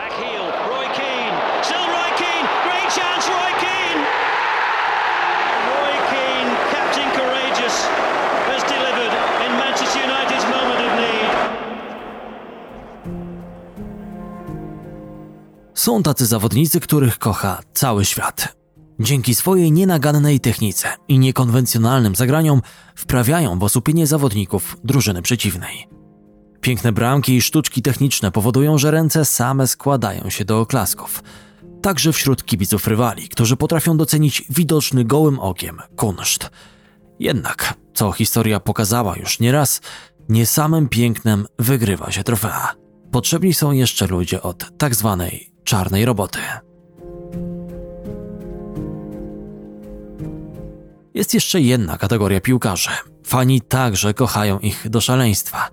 Back heel, Roy Keane. Still Roy Keane. Great chance, Roy Keane. Roy Keane, Captain Courageous, has delivered in Manchester United's moment of need. Są tacy zawodnicy, których kocha cały świat. Dzięki swojej nienagannej technice i niekonwencjonalnym zagraniom wprawiają w osłupienie zawodników drużyny przeciwnej. Piękne bramki i sztuczki techniczne powodują, że ręce same składają się do oklasków. Także wśród kibiców rywali, którzy potrafią docenić widoczny gołym okiem kunszt. Jednak, co historia pokazała już nieraz, nie samym pięknem wygrywa się trofea. Potrzebni są jeszcze ludzie od tak zwanej czarnej roboty. Jest jeszcze jedna kategoria piłkarzy. Fani także kochają ich do szaleństwa.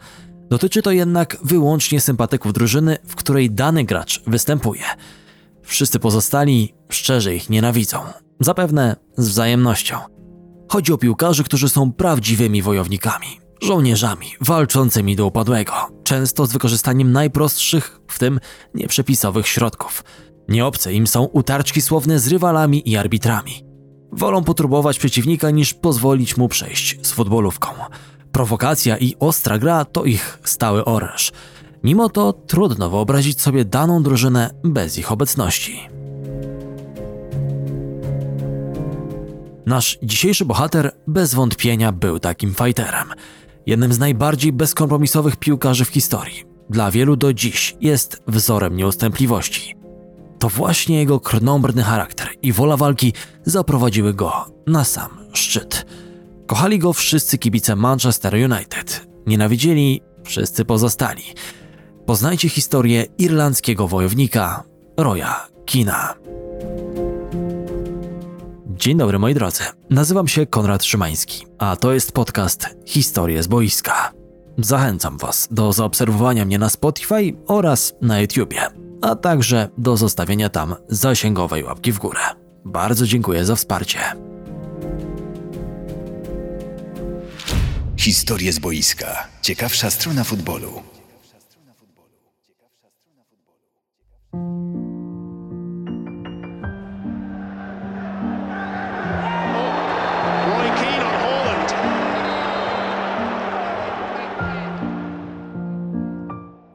Dotyczy to jednak wyłącznie sympatyków drużyny, w której dany gracz występuje. Wszyscy pozostali szczerze ich nienawidzą. Zapewne z wzajemnością. Chodzi o piłkarzy, którzy są prawdziwymi wojownikami, żołnierzami walczącymi do upadłego, często z wykorzystaniem najprostszych, w tym nieprzepisowych środków. Nieobce im są utarczki słowne z rywalami i arbitrami. Wolą potrubować przeciwnika niż pozwolić mu przejść z futbolówką. Prowokacja i ostra gra to ich stały oręż. Mimo to trudno wyobrazić sobie daną drużynę bez ich obecności. Nasz dzisiejszy bohater bez wątpienia był takim fighterem. Jednym z najbardziej bezkompromisowych piłkarzy w historii. Dla wielu do dziś jest wzorem nieustępliwości. To właśnie jego krnąbrny charakter i wola walki zaprowadziły go na sam szczyt. Kochali go wszyscy kibice Manchester United. Nienawidzieli wszyscy pozostali. Poznajcie historię irlandzkiego wojownika Roya Kina. Dzień dobry moi drodzy, nazywam się Konrad Szymański, a to jest podcast Historie z boiska. Zachęcam Was do zaobserwowania mnie na Spotify oraz na YouTubie, a także do zostawienia tam zasięgowej łapki w górę. Bardzo dziękuję za wsparcie. Historie z boiska. Ciekawsza strona futbolu.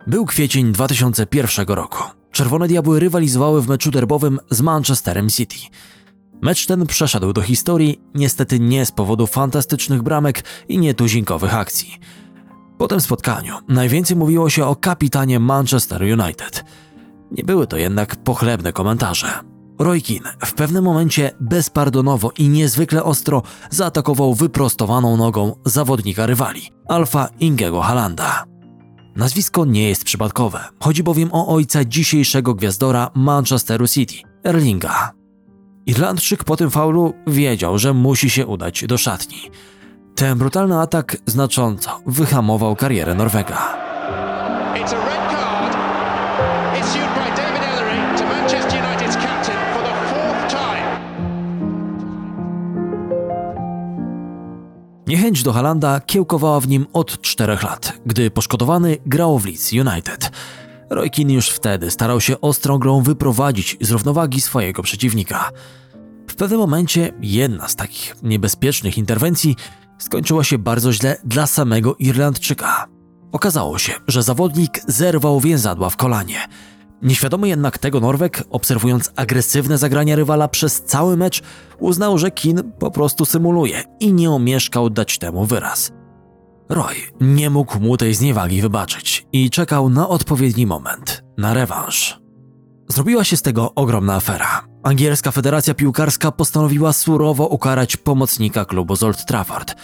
Był kwiecień 2001 roku. Czerwone Diabły rywalizowały w meczu derbowym z Manchesterem City. Mecz ten przeszedł do historii, niestety nie z powodu fantastycznych bramek i nietuzinkowych akcji. Po tym spotkaniu najwięcej mówiło się o kapitanie Manchester United. Nie były to jednak pochlebne komentarze. Roy Keane w pewnym momencie bezpardonowo i niezwykle ostro zaatakował wyprostowaną nogą zawodnika rywali, Alfa Ingego Halanda. Nazwisko nie jest przypadkowe, chodzi bowiem o ojca dzisiejszego gwiazdora Manchesteru City, Erlinga. Irlandczyk po tym faulu wiedział, że musi się udać do szatni. Ten brutalny atak znacząco wyhamował karierę Norwega. Niechęć do Halanda kiełkowała w nim od czterech lat, gdy poszkodowany grał w Leeds United. Roy Keane już wtedy starał się ostrą grą wyprowadzić z równowagi swojego przeciwnika. W pewnym momencie jedna z takich niebezpiecznych interwencji skończyła się bardzo źle dla samego Irlandczyka. Okazało się, że zawodnik zerwał więzadła w kolanie. Nieświadomy jednak tego Norweg, obserwując agresywne zagrania rywala przez cały mecz, uznał, że Kin po prostu symuluje i nie omieszkał dać temu wyraz. Roy nie mógł mu tej zniewagi wybaczyć i czekał na odpowiedni moment, na rewanż. Zrobiła się z tego ogromna afera. Angielska Federacja Piłkarska postanowiła surowo ukarać pomocnika klubu z Old Trafford.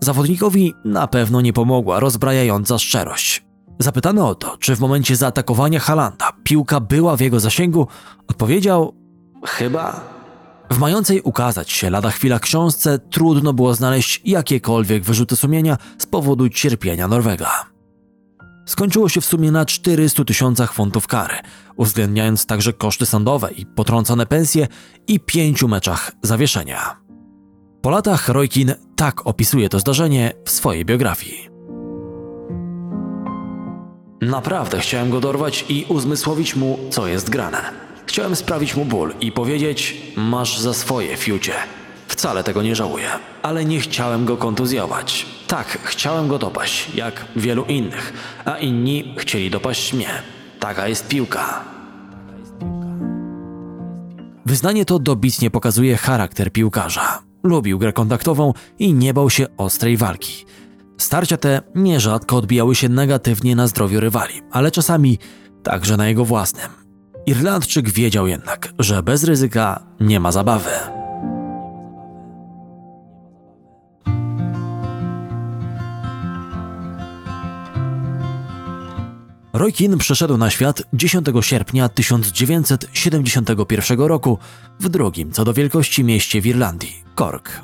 Zawodnikowi na pewno nie pomogła rozbrajająca szczerość. Zapytany o to, czy w momencie zaatakowania Halanda piłka była w jego zasięgu, odpowiedział: Chyba. W mającej ukazać się lada chwila książce trudno było znaleźć jakiekolwiek wyrzuty sumienia z powodu cierpienia Norwega. Skończyło się w sumie na 400 tysiącach funtów kary, uwzględniając także koszty sądowe i potrącone pensje i pięciu meczach zawieszenia. Po latach Roy Keane tak opisuje to zdarzenie w swojej biografii. Naprawdę chciałem go dorwać i uzmysłowić mu, co jest grane. Chciałem sprawić mu ból i powiedzieć: Masz za swoje, fiucie. Wcale tego nie żałuję, ale nie chciałem go kontuzjować. Tak, chciałem go dopaść, jak wielu innych, a inni chcieli dopaść mnie. Taka jest piłka. Wyznanie to dobitnie pokazuje charakter piłkarza. Lubił grę kontaktową i nie bał się ostrej walki. Starcia te nierzadko odbijały się negatywnie na zdrowiu rywali, ale czasami także na jego własnym. Irlandczyk wiedział jednak, że bez ryzyka nie ma zabawy. Roy Keane na świat 10 sierpnia 1971 roku w drugim co do wielkości mieście w Irlandii, Cork.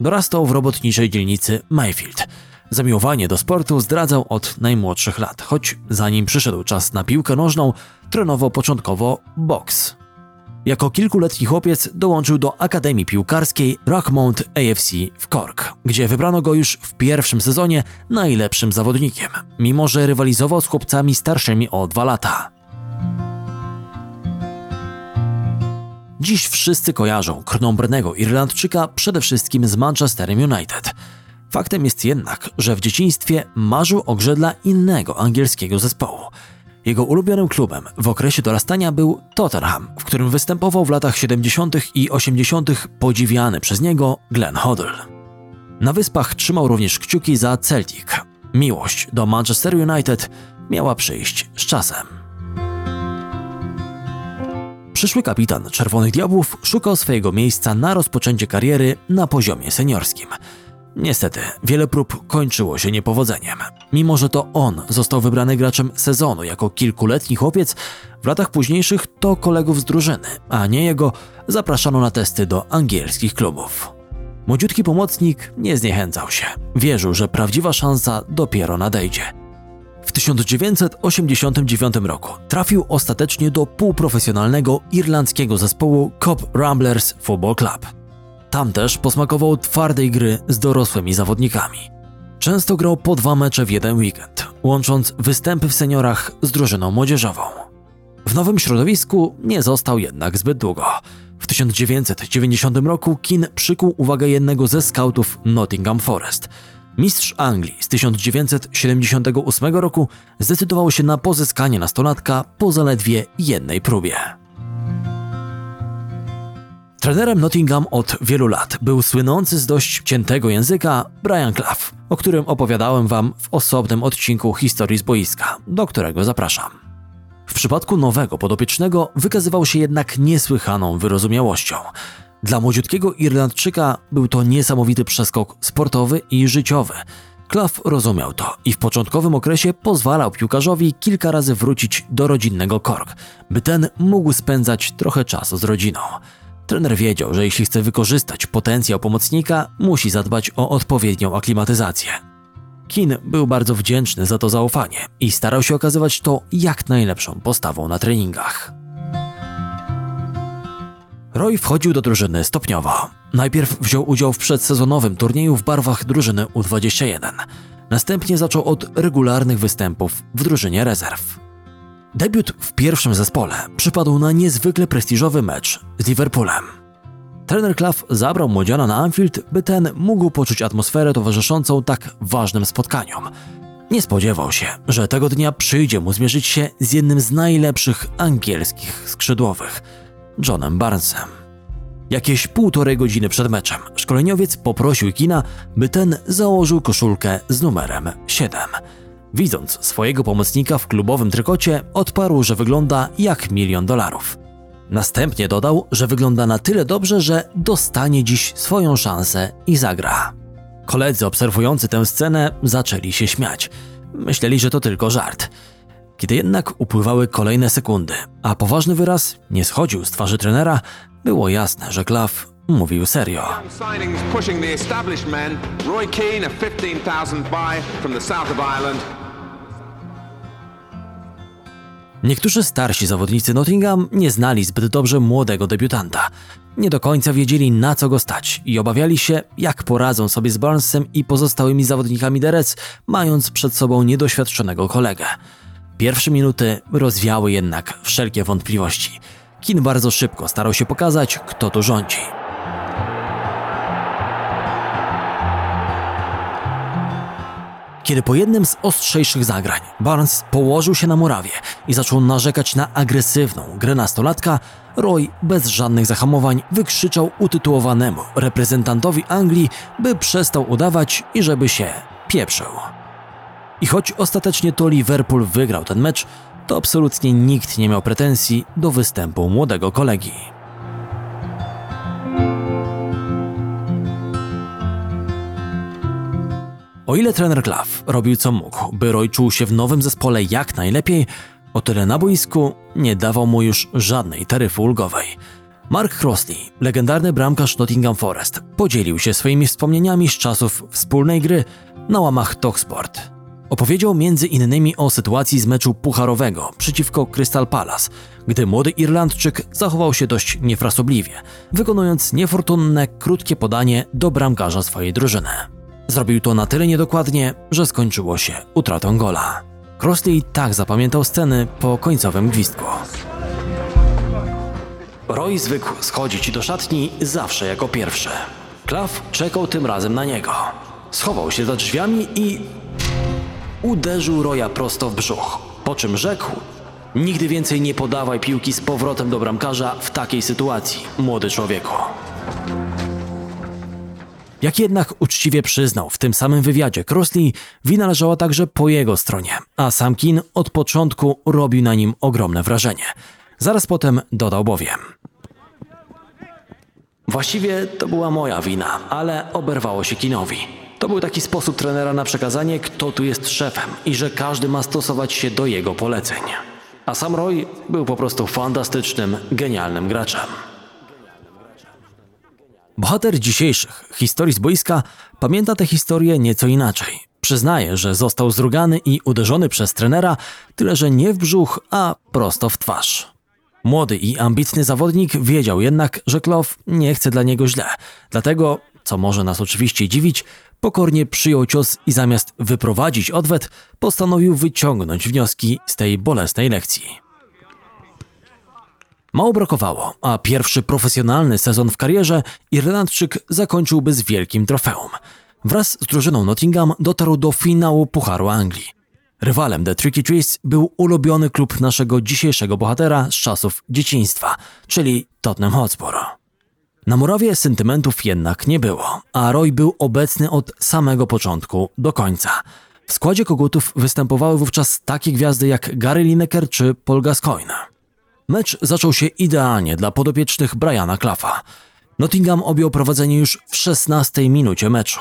Dorastał w robotniczej dzielnicy Mayfield. Zamiłowanie do sportu zdradzał od najmłodszych lat, choć zanim przyszedł czas na piłkę nożną, trenował początkowo boks. Jako kilkuletni chłopiec dołączył do Akademii Piłkarskiej Rockmount AFC w Cork, gdzie wybrano go już w pierwszym sezonie najlepszym zawodnikiem, mimo że rywalizował z chłopcami starszymi o dwa lata. Dziś wszyscy kojarzą krnąbrnego Irlandczyka przede wszystkim z Manchesterem United. Faktem jest jednak, że w dzieciństwie marzył o grze dla innego angielskiego zespołu – jego ulubionym klubem w okresie dorastania był Tottenham, w którym występował w latach 70. i 80. podziwiany przez niego Glenn Hoddle. Na wyspach trzymał również kciuki za Celtic. Miłość do Manchester United miała przyjść z czasem. Przyszły kapitan Czerwonych Diabłów szukał swojego miejsca na rozpoczęcie kariery na poziomie seniorskim – Niestety, wiele prób kończyło się niepowodzeniem. Mimo, że to on został wybrany graczem sezonu jako kilkuletni chłopiec, w latach późniejszych to kolegów z drużyny, a nie jego, zapraszano na testy do angielskich klubów. Młodziutki pomocnik nie zniechęcał się. Wierzył, że prawdziwa szansa dopiero nadejdzie. W 1989 roku trafił ostatecznie do półprofesjonalnego irlandzkiego zespołu Cop Ramblers Football Club. Tam też posmakował twardej gry z dorosłymi zawodnikami. Często grał po dwa mecze w jeden weekend, łącząc występy w seniorach z drużyną młodzieżową. W nowym środowisku nie został jednak zbyt długo. W 1990 roku Kin przykuł uwagę jednego ze skautów Nottingham Forest. Mistrz Anglii z 1978 roku zdecydował się na pozyskanie nastolatka po zaledwie jednej próbie. Trenerem Nottingham od wielu lat był słynący z dość ciętego języka Brian Clough, o którym opowiadałem Wam w osobnym odcinku historii z boiska, do którego zapraszam. W przypadku nowego podopiecznego wykazywał się jednak niesłychaną wyrozumiałością. Dla młodziutkiego Irlandczyka był to niesamowity przeskok sportowy i życiowy. Clough rozumiał to i w początkowym okresie pozwalał piłkarzowi kilka razy wrócić do rodzinnego Kork, by ten mógł spędzać trochę czasu z rodziną. Trener wiedział, że jeśli chce wykorzystać potencjał pomocnika, musi zadbać o odpowiednią aklimatyzację. Kin był bardzo wdzięczny za to zaufanie i starał się okazywać to jak najlepszą postawą na treningach. Roy wchodził do drużyny stopniowo. Najpierw wziął udział w przedsezonowym turnieju w barwach drużyny U21. Następnie zaczął od regularnych występów w drużynie rezerw. Debiut w pierwszym zespole przypadł na niezwykle prestiżowy mecz z Liverpoolem. Trener Clough zabrał młodziana na Anfield, by ten mógł poczuć atmosferę towarzyszącą tak ważnym spotkaniom. Nie spodziewał się, że tego dnia przyjdzie mu zmierzyć się z jednym z najlepszych angielskich skrzydłowych, Johnem Barnesem. Jakieś półtorej godziny przed meczem szkoleniowiec poprosił Kina, by ten założył koszulkę z numerem 7. Widząc swojego pomocnika w klubowym trykocie, odparł, że wygląda jak milion dolarów. Następnie dodał, że wygląda na tyle dobrze, że dostanie dziś swoją szansę i zagra. Koledzy obserwujący tę scenę zaczęli się śmiać. Myśleli, że to tylko żart. Kiedy jednak upływały kolejne sekundy, a poważny wyraz nie schodził z twarzy trenera, było jasne, że Klaw mówił serio. Roy Keane, a 15,000 buy from the south of Ireland, Niektórzy starsi zawodnicy Nottingham nie znali zbyt dobrze młodego debiutanta. Nie do końca wiedzieli na co go stać i obawiali się, jak poradzą sobie z Barnesem i pozostałymi zawodnikami Reds, mając przed sobą niedoświadczonego kolegę. Pierwsze minuty rozwiały jednak wszelkie wątpliwości. Kin bardzo szybko starał się pokazać, kto tu rządzi. Kiedy po jednym z ostrzejszych zagrań Barnes położył się na murawie i zaczął narzekać na agresywną grę nastolatka, Roy bez żadnych zahamowań wykrzyczał utytułowanemu reprezentantowi Anglii, by przestał udawać i żeby się pieprzył. I choć ostatecznie to Liverpool wygrał ten mecz, to absolutnie nikt nie miał pretensji do występu młodego kolegi. O ile trener Klaw robił co mógł, by Roy czuł się w nowym zespole jak najlepiej, o tyle na boisku nie dawał mu już żadnej taryfy ulgowej. Mark Crossley, legendarny bramkarz Nottingham Forest, podzielił się swoimi wspomnieniami z czasów wspólnej gry na łamach Talksport. Opowiedział między innymi o sytuacji z meczu pucharowego przeciwko Crystal Palace, gdy młody Irlandczyk zachował się dość niefrasobliwie, wykonując niefortunne, krótkie podanie do bramkarza swojej drużyny. Zrobił to na tyle niedokładnie, że skończyło się utratą gola. Crossley tak zapamiętał sceny po końcowym gwizdku. Roy zwykł schodzić do szatni zawsze jako pierwszy. Klaw czekał tym razem na niego. Schował się za drzwiami i uderzył Roya prosto w brzuch, po czym rzekł: Nigdy więcej nie podawaj piłki z powrotem do bramkarza w takiej sytuacji, młody człowieku. Jak jednak uczciwie przyznał w tym samym wywiadzie Crossley, wina leżała także po jego stronie, a sam Kin od początku robił na nim ogromne wrażenie. Zaraz potem dodał bowiem. Właściwie to była moja wina, ale oberwało się Kinowi. To był taki sposób trenera na przekazanie, kto tu jest szefem i że każdy ma stosować się do jego poleceń. A sam Roy był po prostu fantastycznym, genialnym graczem. Bohater dzisiejszych historii z boiska pamięta tę historię nieco inaczej. Przyznaje, że został zrugany i uderzony przez trenera, tyle że nie w brzuch, a prosto w twarz. Młody i ambitny zawodnik wiedział jednak, że Klow nie chce dla niego źle, dlatego, co może nas oczywiście dziwić, pokornie przyjął cios i zamiast wyprowadzić odwet, postanowił wyciągnąć wnioski z tej bolesnej lekcji. Mało brakowało, a pierwszy profesjonalny sezon w karierze Irlandczyk zakończyłby z wielkim trofeum. Wraz z drużyną Nottingham dotarł do finału Pucharu Anglii. Rywalem The Tricky Trees był ulubiony klub naszego dzisiejszego bohatera z czasów dzieciństwa, czyli Tottenham Hotspur. Na murawie sentymentów jednak nie było, a Roy był obecny od samego początku do końca. W składzie kogutów występowały wówczas takie gwiazdy jak Gary Lineker czy Paul Gascoigne. Mecz zaczął się idealnie dla podopiecznych Briana Claffa. Nottingham objął prowadzenie już w 16 minucie meczu.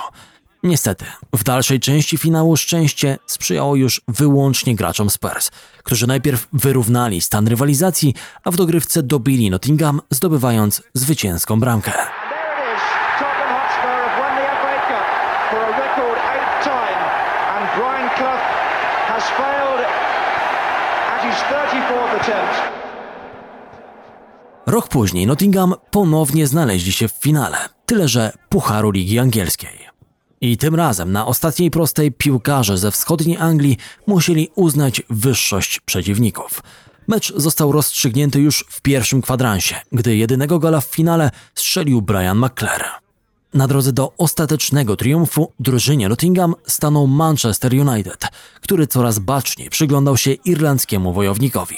Niestety, w dalszej części finału szczęście sprzyjało już wyłącznie graczom Spurs, którzy najpierw wyrównali stan rywalizacji, a w dogrywce dobili Nottingham, zdobywając zwycięską bramkę. Brian Clough has failed at his 34th attempt. Rok później Nottingham ponownie znaleźli się w finale, tyle że Pucharu Ligi Angielskiej. I tym razem na ostatniej prostej piłkarze ze wschodniej Anglii musieli uznać wyższość przeciwników. Mecz został rozstrzygnięty już w pierwszym kwadransie, gdy jedynego gola w finale strzelił Brian McClare. Na drodze do ostatecznego triumfu drużynie Nottingham stanął Manchester United, który coraz baczniej przyglądał się irlandzkiemu wojownikowi.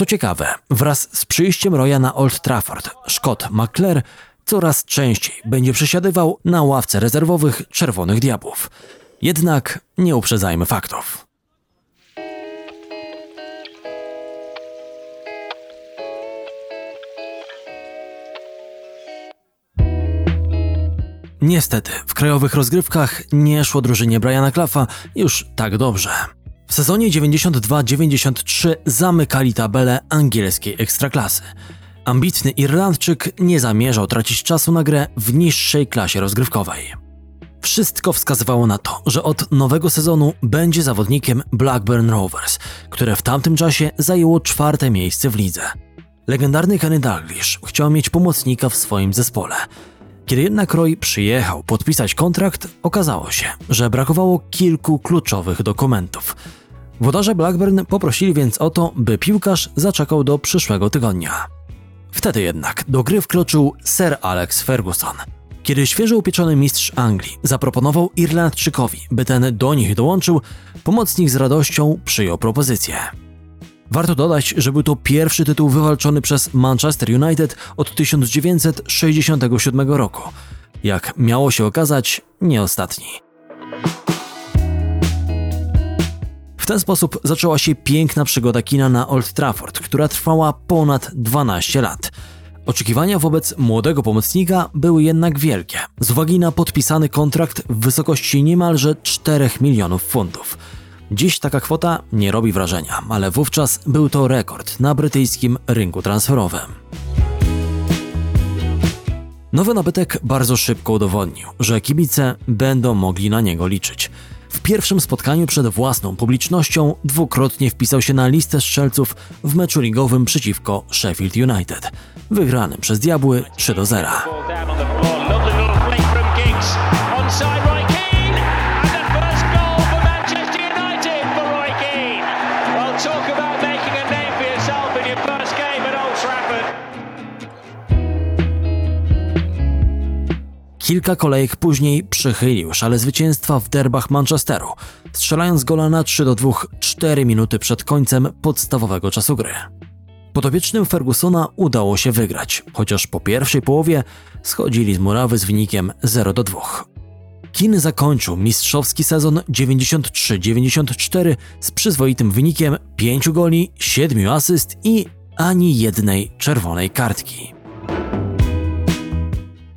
Co ciekawe, wraz z przyjściem Roya na Old Trafford, Scott McClare coraz częściej będzie przesiadywał na ławce rezerwowych Czerwonych Diabłów. Jednak nie uprzedzajmy faktów. Niestety, w krajowych rozgrywkach nie szło drużynie Briana Claffa już tak dobrze. W sezonie 92-93 zamykali tabelę angielskiej ekstraklasy. Ambitny Irlandczyk nie zamierzał tracić czasu na grę w niższej klasie rozgrywkowej. Wszystko wskazywało na to, że od nowego sezonu będzie zawodnikiem Blackburn Rovers, które w tamtym czasie zajęło czwarte miejsce w lidze. Legendarny Kenny Dalglish chciał mieć pomocnika w swoim zespole. Kiedy jednak Roy przyjechał podpisać kontrakt, okazało się, że brakowało kilku kluczowych dokumentów. Włodarze Blackburn poprosili więc o to, by piłkarz zaczekał do przyszłego tygodnia. Wtedy jednak do gry wkroczył Sir Alex Ferguson. Kiedy świeżo upieczony mistrz Anglii zaproponował Irlandczykowi, by ten do nich dołączył, pomocnik z radością przyjął propozycję. Warto dodać, że był to pierwszy tytuł wywalczony przez Manchester United od 1967 roku. Jak miało się okazać, nie ostatni. Ten sposób zaczęła się piękna przygoda kina na Old Trafford, która trwała ponad 12 lat. Oczekiwania wobec młodego pomocnika były jednak wielkie, z uwagi na podpisany kontrakt w wysokości niemalże 4 milionów funtów. Dziś taka kwota nie robi wrażenia, ale wówczas był to rekord na brytyjskim rynku transferowym. Nowy nabytek bardzo szybko udowodnił, że kibice będą mogli na niego liczyć. W pierwszym spotkaniu przed własną publicznością dwukrotnie wpisał się na listę strzelców w meczu ligowym przeciwko Sheffield United, wygranym przez Diabły 3 do 0. Kilka kolejek później przychylił szale zwycięstwa w derbach Manchesteru, strzelając gola na 3 do 2 4 minuty przed końcem podstawowego czasu gry. Podopiecznym Fergusona udało się wygrać, chociaż po pierwszej połowie schodzili z murawy z wynikiem 0 do 2. Kin zakończył mistrzowski sezon 93-94 z przyzwoitym wynikiem 5 goli, 7 asyst i ani jednej czerwonej kartki.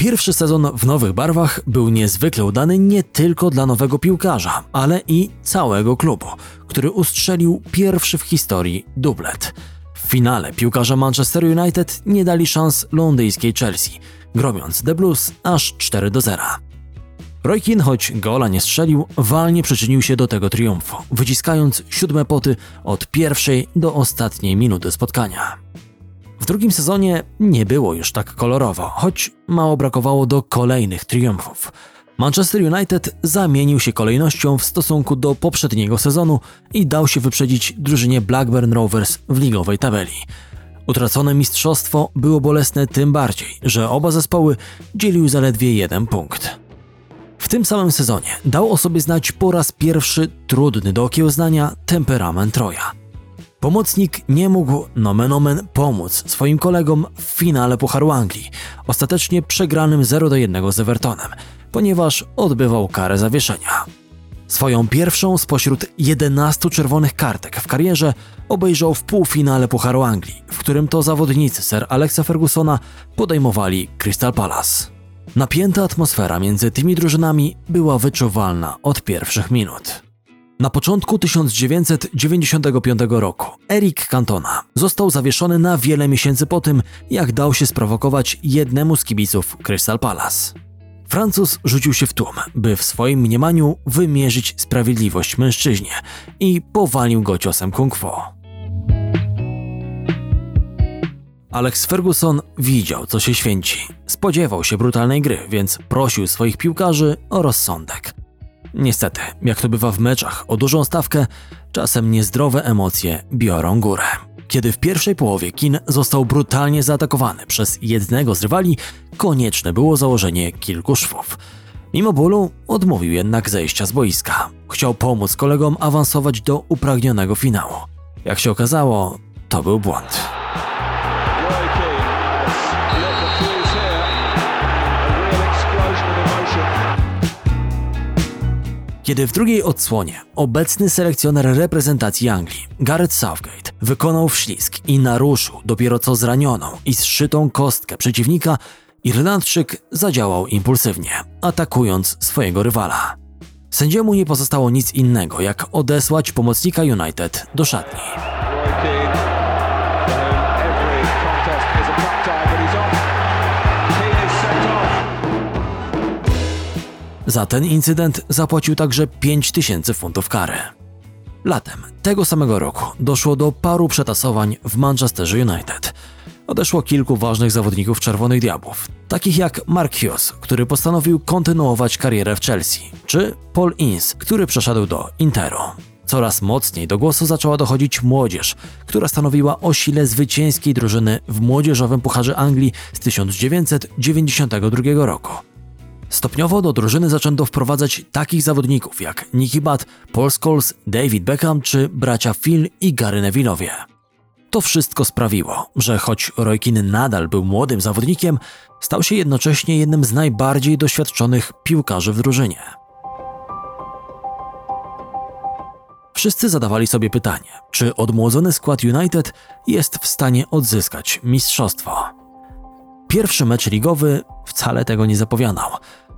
Pierwszy sezon w nowych barwach był niezwykle udany nie tylko dla nowego piłkarza, ale i całego klubu, który ustrzelił pierwszy w historii dublet. W finale piłkarze Manchester United nie dali szans londyńskiej Chelsea, gromiąc The Blues aż 4 do 0. Roy Keane, choć gola nie strzelił, walnie przyczynił się do tego triumfu, wyciskając siódme poty od pierwszej do ostatniej minuty spotkania. W drugim sezonie nie było już tak kolorowo, choć mało brakowało do kolejnych triumfów. Manchester United zamienił się kolejnością w stosunku do poprzedniego sezonu i dał się wyprzedzić drużynie Blackburn Rovers w ligowej tabeli. Utracone mistrzostwo było bolesne tym bardziej, że oba zespoły dzielił zaledwie jeden punkt. W tym samym sezonie dał o sobie znać po raz pierwszy trudny do okiełznania temperament Troja. Pomocnik nie mógł nomen omen pomóc swoim kolegom w finale Pucharu Anglii, ostatecznie przegranym 0 do 1 z Evertonem, ponieważ odbywał karę zawieszenia. Swoją pierwszą spośród 11 czerwonych kartek w karierze obejrzał w półfinale Pucharu Anglii, w którym to zawodnicy Sir Alexa Fergusona podejmowali Crystal Palace. Napięta atmosfera między tymi drużynami była wyczuwalna od pierwszych minut. Na początku 1995 roku Eric Cantona został zawieszony na wiele miesięcy po tym, jak dał się sprowokować jednemu z kibiców Crystal Palace. Francuz rzucił się w tłum, by w swoim mniemaniu wymierzyć sprawiedliwość mężczyźnie i powalił go ciosem kung fu. Alex Ferguson widział, co się święci. Spodziewał się brutalnej gry, więc prosił swoich piłkarzy o rozsądek. Niestety, jak to bywa w meczach o dużą stawkę, czasem niezdrowe emocje biorą górę. Kiedy w pierwszej połowie Kin został brutalnie zaatakowany przez jednego z rywali, konieczne było założenie kilku szwów. Mimo bólu odmówił jednak zejścia z boiska. Chciał pomóc kolegom awansować do upragnionego finału. Jak się okazało, to był błąd. Kiedy w drugiej odsłonie obecny selekcjoner reprezentacji Anglii, Gareth Southgate, wykonał wślizg i naruszył dopiero co zranioną i zszytą kostkę przeciwnika, Irlandczyk zadziałał impulsywnie, atakując swojego rywala. Sędziemu nie pozostało nic innego, jak odesłać pomocnika United do szatni. Za ten incydent zapłacił także 5000 funtów kary. Latem tego samego roku doszło do paru przetasowań w Manchesterze United. Odeszło kilku ważnych zawodników Czerwonych Diabłów, takich jak Mark Hughes, który postanowił kontynuować karierę w Chelsea, czy Paul Ince, który przeszedł do Interu. Coraz mocniej do głosu zaczęła dochodzić młodzież, która stanowiła o sile zwycięskiej drużyny w młodzieżowym Pucharze Anglii z 1992 roku. Stopniowo do drużyny zaczęto wprowadzać takich zawodników jak Nicky Butt, Paul Scholes, David Beckham czy bracia Phil i Gary Neville'owie. To wszystko sprawiło, że choć Roy Keane nadal był młodym zawodnikiem, stał się jednocześnie jednym z najbardziej doświadczonych piłkarzy w drużynie. Wszyscy zadawali sobie pytanie, czy odmłodzony skład United jest w stanie odzyskać mistrzostwo. Pierwszy mecz ligowy wcale tego nie zapowiadał.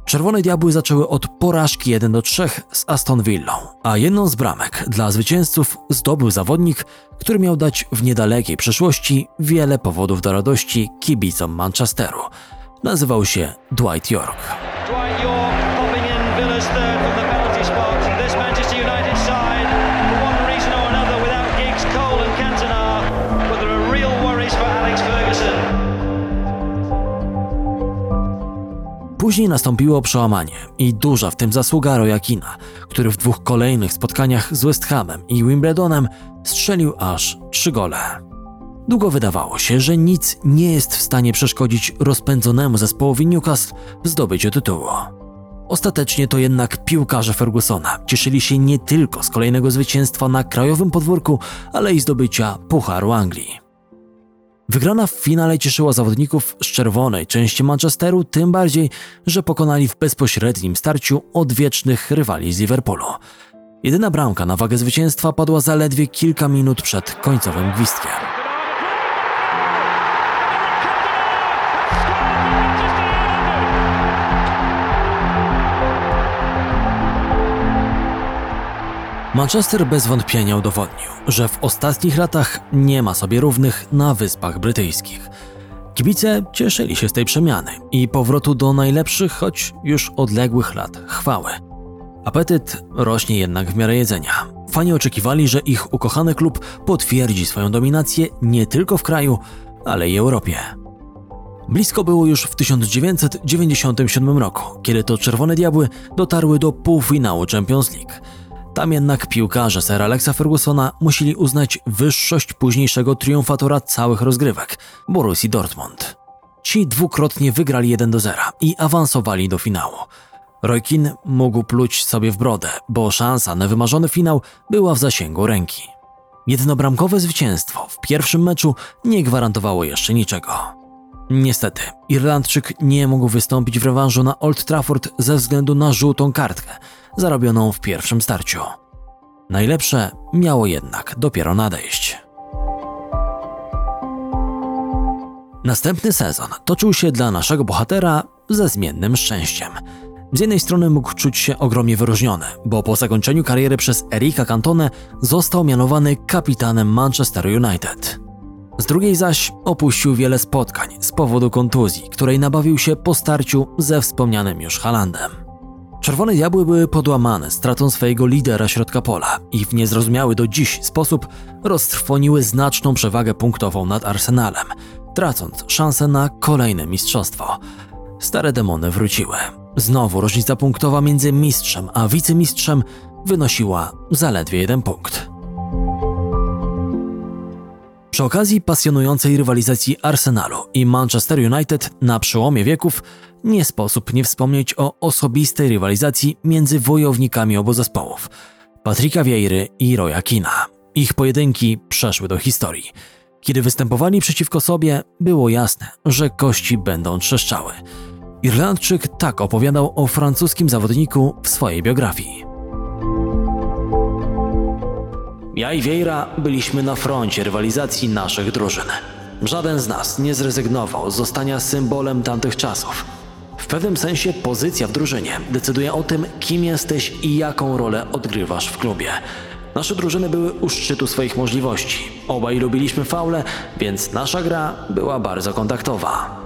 Czerwone Diabły zaczęły od porażki 1 do 3 z Aston Villą, a jedną z bramek dla zwycięzców zdobył zawodnik, który miał dać w niedalekiej przyszłości wiele powodów do radości kibicom Manchesteru. Nazywał się Dwight York. Dwight York Później nastąpiło przełamanie i duża w tym zasługa Roya Kina, który w dwóch kolejnych spotkaniach z West Hamem i Wimbledonem strzelił aż trzy gole. Długo wydawało się, że nic nie jest w stanie przeszkodzić rozpędzonemu zespołowi Newcastle w zdobyciu tytułu. Ostatecznie to jednak piłkarze Fergusona cieszyli się nie tylko z kolejnego zwycięstwa na krajowym podwórku, ale i zdobycia Pucharu Anglii. Wygrana w finale cieszyła zawodników z czerwonej części Manchesteru, tym bardziej, że pokonali w bezpośrednim starciu odwiecznych rywali z Liverpoolu. Jedyna bramka na wagę zwycięstwa padła zaledwie kilka minut przed końcowym gwizdkiem. Manchester bez wątpienia udowodnił, że w ostatnich latach nie ma sobie równych na Wyspach Brytyjskich. Kibice cieszyli się z tej przemiany i powrotu do najlepszych, choć już odległych lat chwały. Apetyt rośnie jednak w miarę jedzenia. Fani oczekiwali, że ich ukochany klub potwierdzi swoją dominację nie tylko w kraju, ale i Europie. Blisko było już w 1997 roku, kiedy to Czerwone Diabły dotarły do półfinału Champions League – tam jednak piłkarze Sir Alexa Fergusona musieli uznać wyższość późniejszego triumfatora całych rozgrywek Borussii Dortmund. Ci dwukrotnie wygrali 1 do 0 i awansowali do finału. Roy Keane mógł pluć sobie w brodę, bo szansa na wymarzony finał była w zasięgu ręki. Jednobramkowe zwycięstwo w pierwszym meczu nie gwarantowało jeszcze niczego. Niestety, Irlandczyk nie mógł wystąpić w rewanżu na Old Trafford ze względu na żółtą kartkę, zarobioną w pierwszym starciu. Najlepsze miało jednak dopiero nadejść. Następny sezon toczył się dla naszego bohatera ze zmiennym szczęściem. Z jednej strony mógł czuć się ogromnie wyróżniony, bo po zakończeniu kariery przez Erika Cantone został mianowany kapitanem Manchester United. Z drugiej zaś opuścił wiele spotkań z powodu kontuzji, której nabawił się po starciu ze wspomnianym już Halandem. Czerwone Diabły były podłamane stratą swojego lidera środka pola i w niezrozumiały do dziś sposób roztrwoniły znaczną przewagę punktową nad Arsenalem, tracąc szansę na kolejne mistrzostwo. Stare demony wróciły. Znowu różnica punktowa między mistrzem a wicemistrzem wynosiła zaledwie jeden punkt. Przy okazji pasjonującej rywalizacji Arsenalu i Manchester United na przełomie wieków nie sposób nie wspomnieć o osobistej rywalizacji między wojownikami obu zespołów Patryka Wiejry i Roya Kina. Ich pojedynki przeszły do historii. Kiedy występowali przeciwko sobie, było jasne, że kości będą trzeszczały. Irlandczyk tak opowiadał o francuskim zawodniku w swojej biografii. Ja i Vieira byliśmy na froncie rywalizacji naszych drużyn. Żaden z nas nie zrezygnował z zostania symbolem tamtych czasów. W pewnym sensie pozycja w drużynie decyduje o tym, kim jesteś i jaką rolę odgrywasz w klubie. Nasze drużyny były u szczytu swoich możliwości. Obaj lubiliśmy faule, więc nasza gra była bardzo kontaktowa.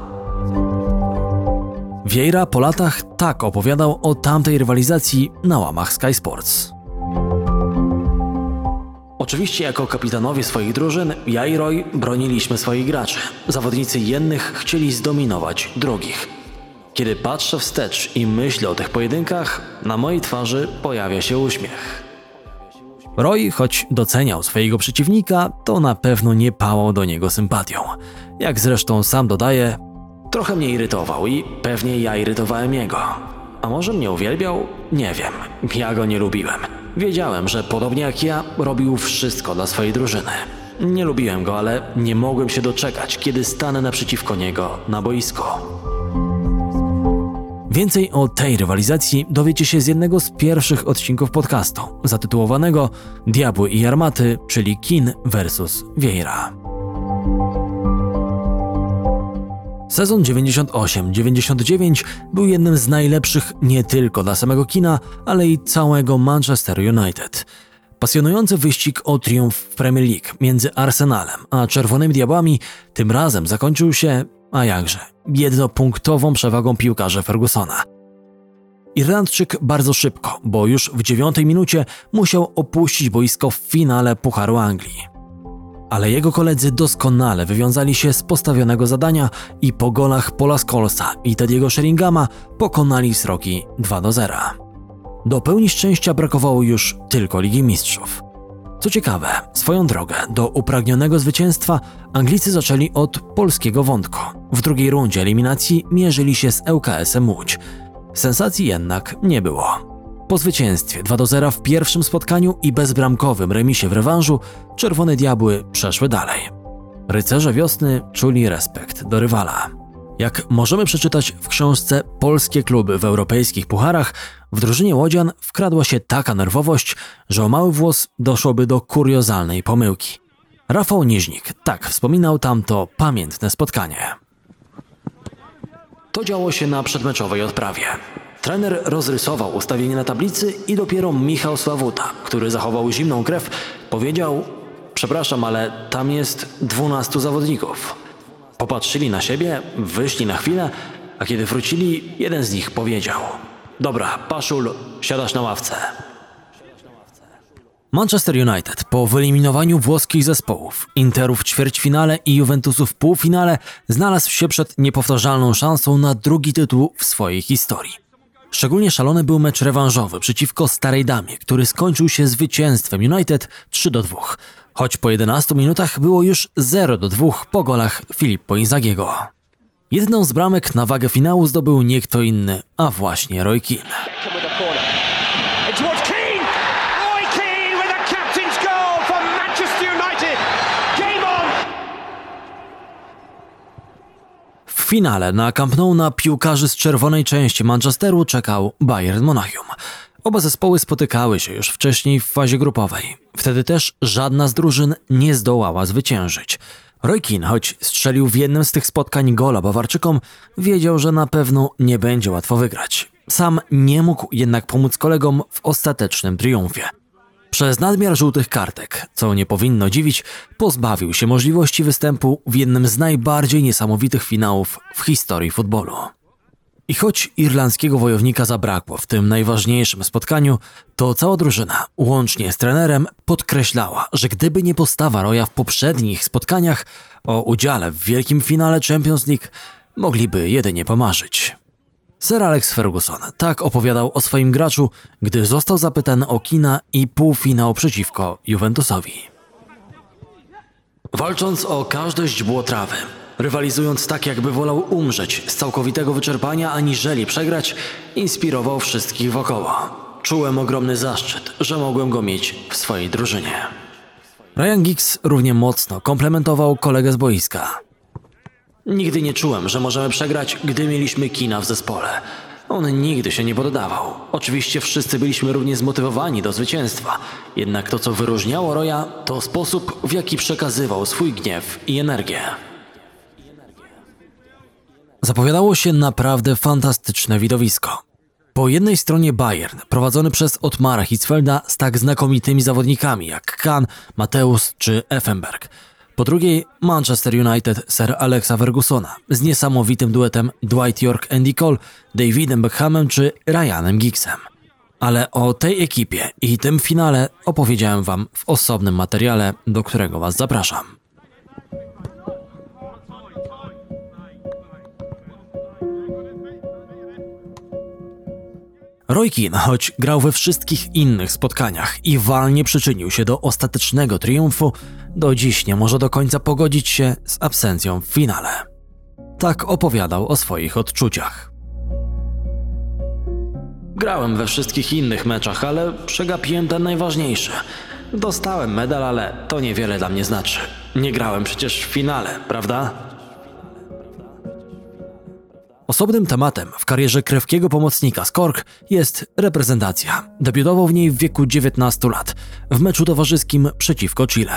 Vieira po latach tak opowiadał o tamtej rywalizacji na łamach Sky Sports. Oczywiście jako kapitanowie swoich drużyn, ja i Roy broniliśmy swoich graczy. Zawodnicy jednych chcieli zdominować drugich. Kiedy patrzę wstecz i myślę o tych pojedynkach, na mojej twarzy pojawia się uśmiech. Roy, choć doceniał swojego przeciwnika, to na pewno nie pałał do niego sympatią. Jak zresztą sam dodaje, trochę mnie irytował i pewnie ja irytowałem jego. A może mnie uwielbiał? Nie wiem. Ja go nie lubiłem. Wiedziałem, że podobnie jak ja, robił wszystko dla swojej drużyny. Nie lubiłem go, ale nie mogłem się doczekać, kiedy stanę naprzeciwko niego na boisku. Więcej o tej rywalizacji dowiecie się z jednego z pierwszych odcinków podcastu, zatytułowanego Diabły i Armaty, czyli Kin vs. Vieira. Sezon 98-99 był jednym z najlepszych nie tylko dla samego kina, ale i całego Manchester United. Pasjonujący wyścig o triumf w Premier League między Arsenalem a Czerwonymi Diabłami tym razem zakończył się, a jakże, jednopunktową przewagą piłkarza Fergusona. Irlandczyk bardzo szybko, bo już w dziewiątej minucie musiał opuścić boisko w finale Pucharu Anglii. Ale jego koledzy doskonale wywiązali się z postawionego zadania i po golach Paula Scholesa i Tediego Sheringama pokonali Sroki 2 do 0. Do pełni szczęścia brakowało już tylko Ligi Mistrzów. Co ciekawe, swoją drogę do upragnionego zwycięstwa Anglicy zaczęli od polskiego wątku. W drugiej rundzie eliminacji mierzyli się z ŁKS-em Łódź. Sensacji jednak nie było. Po zwycięstwie 2 do 0 w pierwszym spotkaniu i bezbramkowym remisie w rewanżu, Czerwone Diabły przeszły dalej. Rycerze wiosny czuli respekt do rywala. Jak możemy przeczytać w książce Polskie kluby w europejskich pucharach, w drużynie Łodzian wkradła się taka nerwowość, że o mały włos doszłoby do kuriozalnej pomyłki. Rafał Niźnik tak wspominał tamto pamiętne spotkanie. To działo się na przedmeczowej odprawie. Trener rozrysował ustawienie na tablicy i dopiero Michał Sławuta, który zachował zimną krew, powiedział: Przepraszam, ale tam jest 12 zawodników. Popatrzyli na siebie, wyszli na chwilę, a kiedy wrócili, jeden z nich powiedział: Dobra, Paszul, siadasz na ławce. Manchester United po wyeliminowaniu włoskich zespołów, Interu w ćwierćfinale i Juventusu w półfinale znalazł się przed niepowtarzalną szansą na drugi tytuł w swojej historii. Szczególnie szalony był mecz rewanżowy przeciwko Starej Damie, który skończył się zwycięstwem United 3 do 2, choć po 11 minutach było już 0 do 2 po golach Filippo Inzagiego. Jedną z bramek na wagę finału zdobył nie kto inny, a właśnie Roy Keane. Come with a corner. In towards Keane. Roy Keane with a captain's goal for Manchester United. Game on. W finale na Camp Nou na piłkarzy z czerwonej części Manchesteru czekał Bayern Monachium. Oba zespoły spotykały się już wcześniej w fazie grupowej. Wtedy też żadna z drużyn nie zdołała zwyciężyć. Roy Keane, choć strzelił w jednym z tych spotkań gola Bawarczykom, wiedział, że na pewno nie będzie łatwo wygrać. Sam nie mógł jednak pomóc kolegom w ostatecznym triumfie. Przez nadmiar żółtych kartek, co nie powinno dziwić, pozbawił się możliwości występu w jednym z najbardziej niesamowitych finałów w historii futbolu. I choć irlandzkiego wojownika zabrakło w tym najważniejszym spotkaniu, to cała drużyna, łącznie z trenerem, podkreślała, że gdyby nie postawa Roya w poprzednich spotkaniach o udziale w wielkim finale Champions League, mogliby jedynie pomarzyć. Sir Alex Ferguson tak opowiadał o swoim graczu, gdy został zapytany o kina i półfinał przeciwko Juventusowi. Walcząc o każde źdźbło trawy, rywalizując tak, jakby wolał umrzeć z całkowitego wyczerpania, aniżeli przegrać, inspirował wszystkich wokoło. Czułem ogromny zaszczyt, że mogłem go mieć w swojej drużynie. Ryan Giggs równie mocno komplementował kolegę z boiska. Nigdy nie czułem, że możemy przegrać, gdy mieliśmy kina w zespole. On nigdy się nie poddawał. Oczywiście wszyscy byliśmy równie zmotywowani do zwycięstwa. Jednak to, co wyróżniało Roya, to sposób, w jaki przekazywał swój gniew i energię. Zapowiadało się naprawdę fantastyczne widowisko. Po jednej stronie Bayern, prowadzony przez Otmara Hitzfelda z tak znakomitymi zawodnikami jak Kahn, Mateusz czy Effenberg. Po drugiej Manchester United Sir Alexa Fergusona z niesamowitym duetem Dwight York Andy Cole, Davidem Beckhamem czy Ryanem Giggsem. Ale o tej ekipie i tym finale opowiedziałem wam w osobnym materiale, do którego was zapraszam. Roy Keane, choć grał we wszystkich innych spotkaniach i walnie przyczynił się do ostatecznego triumfu, do dziś nie może do końca pogodzić się z absencją w finale. Tak opowiadał o swoich odczuciach. Grałem we wszystkich innych meczach, ale przegapiłem ten najważniejszy. Dostałem medal, ale to niewiele dla mnie znaczy. Nie grałem przecież w finale, prawda? Osobnym tematem w karierze krewkiego pomocnika z Cork jest reprezentacja. Debiutował w niej w wieku 19 lat w meczu towarzyskim przeciwko Chile.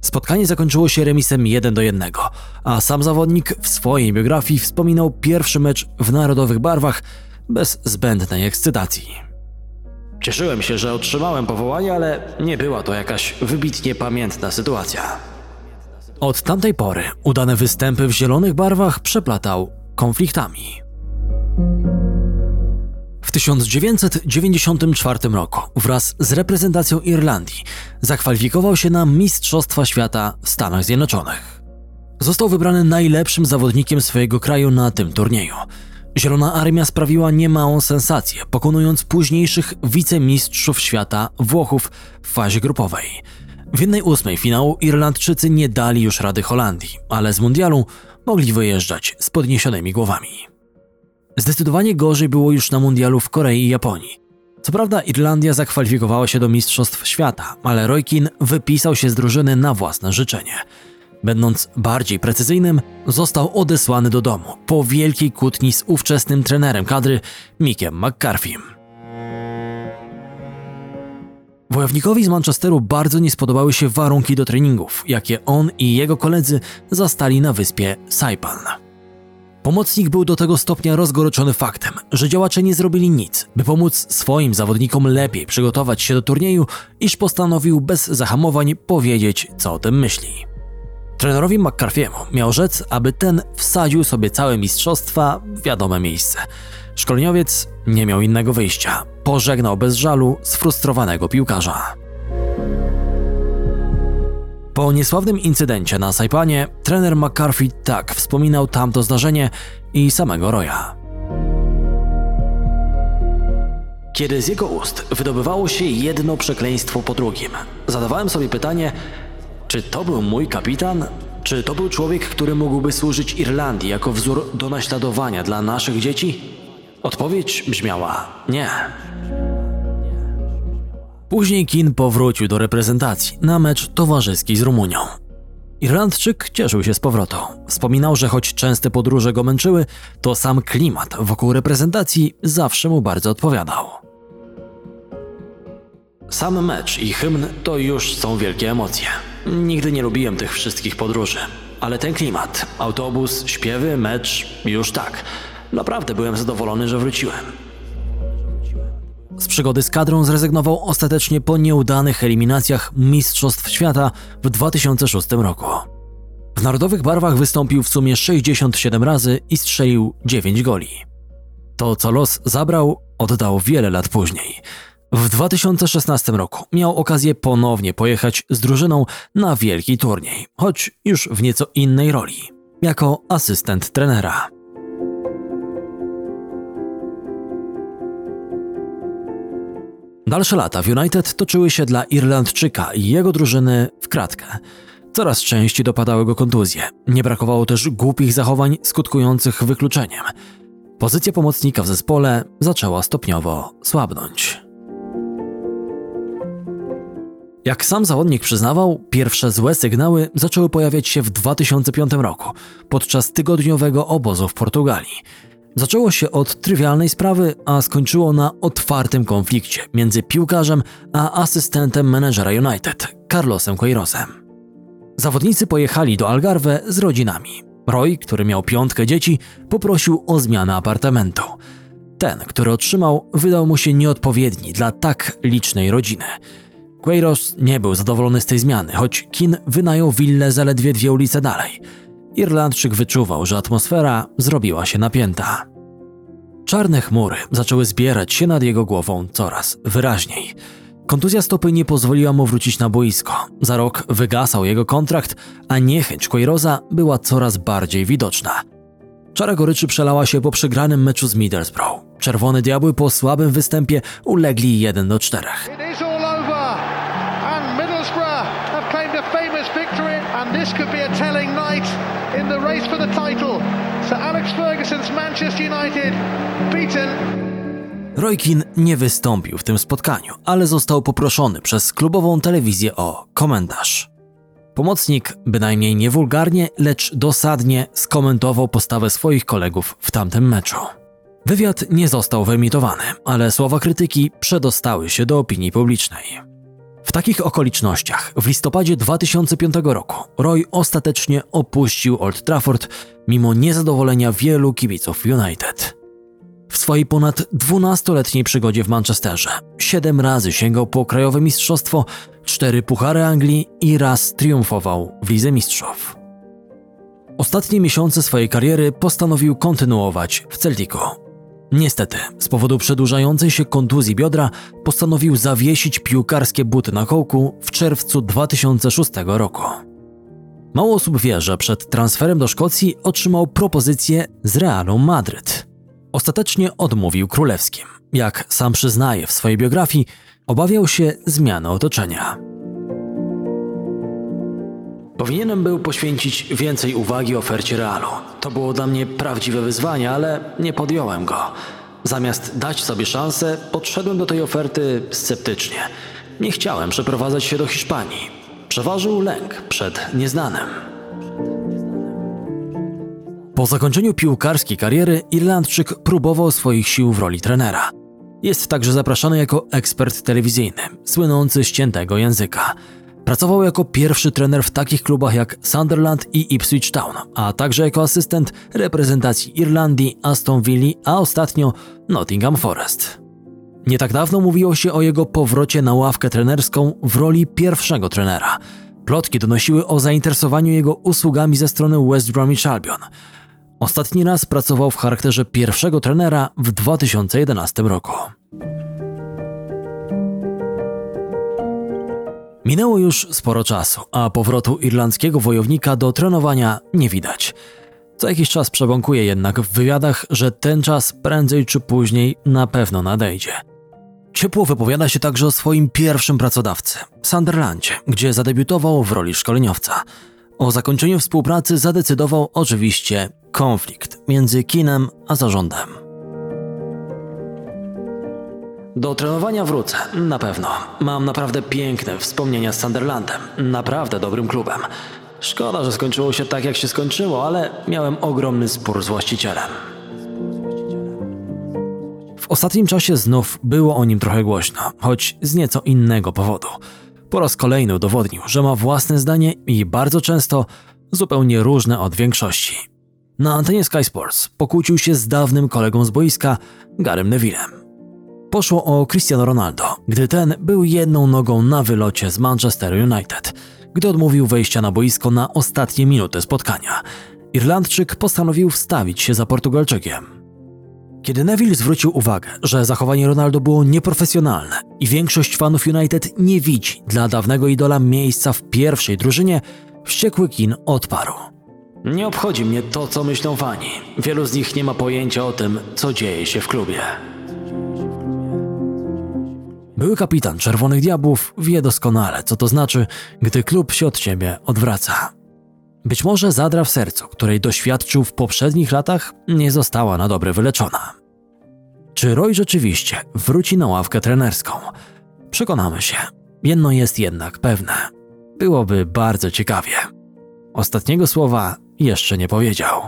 Spotkanie zakończyło się remisem 1 do 1, a sam zawodnik w swojej biografii wspominał pierwszy mecz w narodowych barwach bez zbędnej ekscytacji. Cieszyłem się, że otrzymałem powołanie, ale nie była to jakaś wybitnie pamiętna sytuacja. Od tamtej pory udane występy w zielonych barwach przeplatał konfliktami. W 1994 roku wraz z reprezentacją Irlandii zakwalifikował się na Mistrzostwa Świata w Stanach Zjednoczonych. Został wybrany najlepszym zawodnikiem swojego kraju na tym turnieju. Zielona Armia sprawiła niemałą sensację, pokonując późniejszych wicemistrzów świata Włochów w fazie grupowej. W jednej ósmej finału Irlandczycy nie dali już rady Holandii, ale z mundialu mogli wyjeżdżać z podniesionymi głowami. Zdecydowanie gorzej było już na mundialu w Korei i Japonii. Co prawda Irlandia zakwalifikowała się do Mistrzostw Świata, ale Roy Keane wypisał się z drużyny na własne życzenie. Będąc bardziej precyzyjnym, został odesłany do domu po wielkiej kłótni z ówczesnym trenerem kadry Mickiem McCarthy'm. Wojownikowi z Manchesteru bardzo nie spodobały się warunki do treningów, jakie on i jego koledzy zastali na wyspie Saipan. Pomocnik był do tego stopnia rozgoryczony faktem, że działacze nie zrobili nic, by pomóc swoim zawodnikom lepiej przygotować się do turnieju, iż postanowił bez zahamowań powiedzieć, co o tym myśli. Trenerowi McCarthy'emu miał rzec, aby ten wsadził sobie całe mistrzostwa w wiadome miejsce. Szkoleniowiec nie miał innego wyjścia. Pożegnał bez żalu sfrustrowanego piłkarza. Po niesławnym incydencie na Saipanie, trener McCarthy tak wspominał tamto zdarzenie i samego Roya. Kiedy z jego ust wydobywało się jedno przekleństwo po drugim, zadawałem sobie pytanie, czy to był mój kapitan? Czy to był człowiek, który mógłby służyć Irlandii jako wzór do naśladowania dla naszych dzieci? Odpowiedź brzmiała nie. Później Kin powrócił do reprezentacji na mecz towarzyski z Rumunią. Irlandczyk cieszył się z powrotu. Wspominał, że choć częste podróże go męczyły, to sam klimat wokół reprezentacji zawsze mu bardzo odpowiadał. Sam mecz i hymn to już są wielkie emocje. Nigdy nie lubiłem tych wszystkich podróży, ale ten klimat, autobus, śpiewy, mecz, już tak. Naprawdę byłem zadowolony, że wróciłem. Z przygody z kadrą zrezygnował ostatecznie po nieudanych eliminacjach Mistrzostw Świata w 2006 roku. W narodowych barwach wystąpił w sumie 67 razy i strzelił 9 goli. To, co los zabrał, oddał wiele lat później. W 2016 roku miał okazję ponownie pojechać z drużyną na wielki turniej, choć już w nieco innej roli jako asystent trenera. Dalsze lata w United toczyły się dla Irlandczyka i jego drużyny w kratkę. Coraz częściej dopadały go kontuzje. Nie brakowało też głupich zachowań skutkujących wykluczeniem. Pozycja pomocnika w zespole zaczęła stopniowo słabnąć. Jak sam zawodnik przyznawał, pierwsze złe sygnały zaczęły pojawiać się w 2005 roku, podczas tygodniowego obozu w Portugalii. Zaczęło się od trywialnej sprawy, a skończyło na otwartym konflikcie między piłkarzem a asystentem menedżera United, Carlosem Queirosem. Zawodnicy pojechali do Algarve z rodzinami. Roy, który miał piątkę dzieci, poprosił o zmianę apartamentu. Ten, który otrzymał, wydał mu się nieodpowiedni dla tak licznej rodziny. Queiroz nie był zadowolony z tej zmiany, choć Kin wynajął willę zaledwie dwie ulice dalej. Irlandczyk wyczuwał, że atmosfera zrobiła się napięta. Czarne chmury zaczęły zbierać się nad jego głową coraz wyraźniej. Kontuzja stopy nie pozwoliła mu wrócić na boisko. Za rok wygasał jego kontrakt, a niechęć Queiroza była coraz bardziej widoczna. Czara goryczy przelała się po przegranym meczu z Middlesbrough. Czerwone Diabły po słabym występie ulegli 1 do 4. It is all over, and Middlesbrough Manchester United beaten Roy Keane nie wystąpił w tym spotkaniu, ale został poproszony przez klubową telewizję o komentarz. Pomocnik bynajmniej nie wulgarnie, lecz dosadnie skomentował postawę swoich kolegów w tamtym meczu. Wywiad nie został wyemitowany, ale słowa krytyki przedostały się do opinii publicznej. W takich okolicznościach w listopadzie 2005 roku Roy ostatecznie opuścił Old Trafford mimo niezadowolenia wielu kibiców United. W swojej ponad 12-letniej przygodzie w Manchesterze siedem razy sięgał po krajowe mistrzostwo, cztery puchary Anglii i raz triumfował w Lidze Mistrzów. Ostatnie miesiące swojej kariery postanowił kontynuować w Celticu. Niestety, z powodu przedłużającej się kontuzji biodra postanowił zawiesić piłkarskie buty na kołku w czerwcu 2006 roku. Mało osób wie, że przed transferem do Szkocji otrzymał propozycję z Realu Madryt. Ostatecznie odmówił królewskim. Jak sam przyznaje w swojej biografii, obawiał się zmiany otoczenia. Powinienem był poświęcić więcej uwagi ofercie Realu. To było dla mnie prawdziwe wyzwanie, ale nie podjąłem go. Zamiast dać sobie szansę, podszedłem do tej oferty sceptycznie. Nie chciałem przeprowadzać się do Hiszpanii. Przeważył lęk przed nieznanym. Po zakończeniu piłkarskiej kariery Irlandczyk próbował swoich sił w roli trenera. Jest także zapraszany jako ekspert telewizyjny, słynący z ciętego języka. Pracował jako pierwszy trener w takich klubach jak Sunderland i Ipswich Town, a także jako asystent reprezentacji Irlandii, Aston Villa, a ostatnio Nottingham Forest. Nie tak dawno mówiło się o jego powrocie na ławkę trenerską w roli pierwszego trenera. Plotki donosiły o zainteresowaniu jego usługami ze strony West Bromwich Albion. Ostatni raz pracował w charakterze pierwszego trenera w 2011 roku. Minęło już sporo czasu, a powrotu irlandzkiego wojownika do trenowania nie widać. Co jakiś czas przebąkuje jednak w wywiadach, że ten czas prędzej czy później na pewno nadejdzie. Ciepło wypowiada się także o swoim pierwszym pracodawcy, Sunderlandzie, gdzie zadebiutował w roli szkoleniowca. O zakończeniu współpracy zadecydował oczywiście konflikt między kinem a zarządem. Do trenowania wrócę, na pewno. Mam naprawdę piękne wspomnienia z Sunderlandem, naprawdę dobrym klubem. Szkoda, że skończyło się tak, jak się skończyło, ale miałem ogromny spór z właścicielem. W ostatnim czasie znów było o nim trochę głośno, choć z nieco innego powodu. Po raz kolejny udowodnił, że ma własne zdanie i bardzo często zupełnie różne od większości. Na antenie Sky Sports pokłócił się z dawnym kolegą z boiska, Garym Nevillem. Poszło o Cristiano Ronaldo, gdy ten był jedną nogą na wylocie z Manchester United, gdy odmówił wejścia na boisko na ostatnie minuty spotkania. Irlandczyk postanowił wstawić się za Portugalczykiem. Kiedy Neville zwrócił uwagę, że zachowanie Ronaldo było nieprofesjonalne i większość fanów United nie widzi dla dawnego idola miejsca w pierwszej drużynie, wściekły Kin odparł. Nie obchodzi mnie to, co myślą fani. Wielu z nich nie ma pojęcia o tym, co dzieje się w klubie. Były kapitan Czerwonych Diabłów wie doskonale, co to znaczy, gdy klub się od ciebie odwraca. Być może zadra w sercu, której doświadczył w poprzednich latach, nie została na dobre wyleczona. Czy Roy rzeczywiście wróci na ławkę trenerską? Przekonamy się. Jedno jest jednak pewne. Byłoby bardzo ciekawie. Ostatniego słowa jeszcze nie powiedział.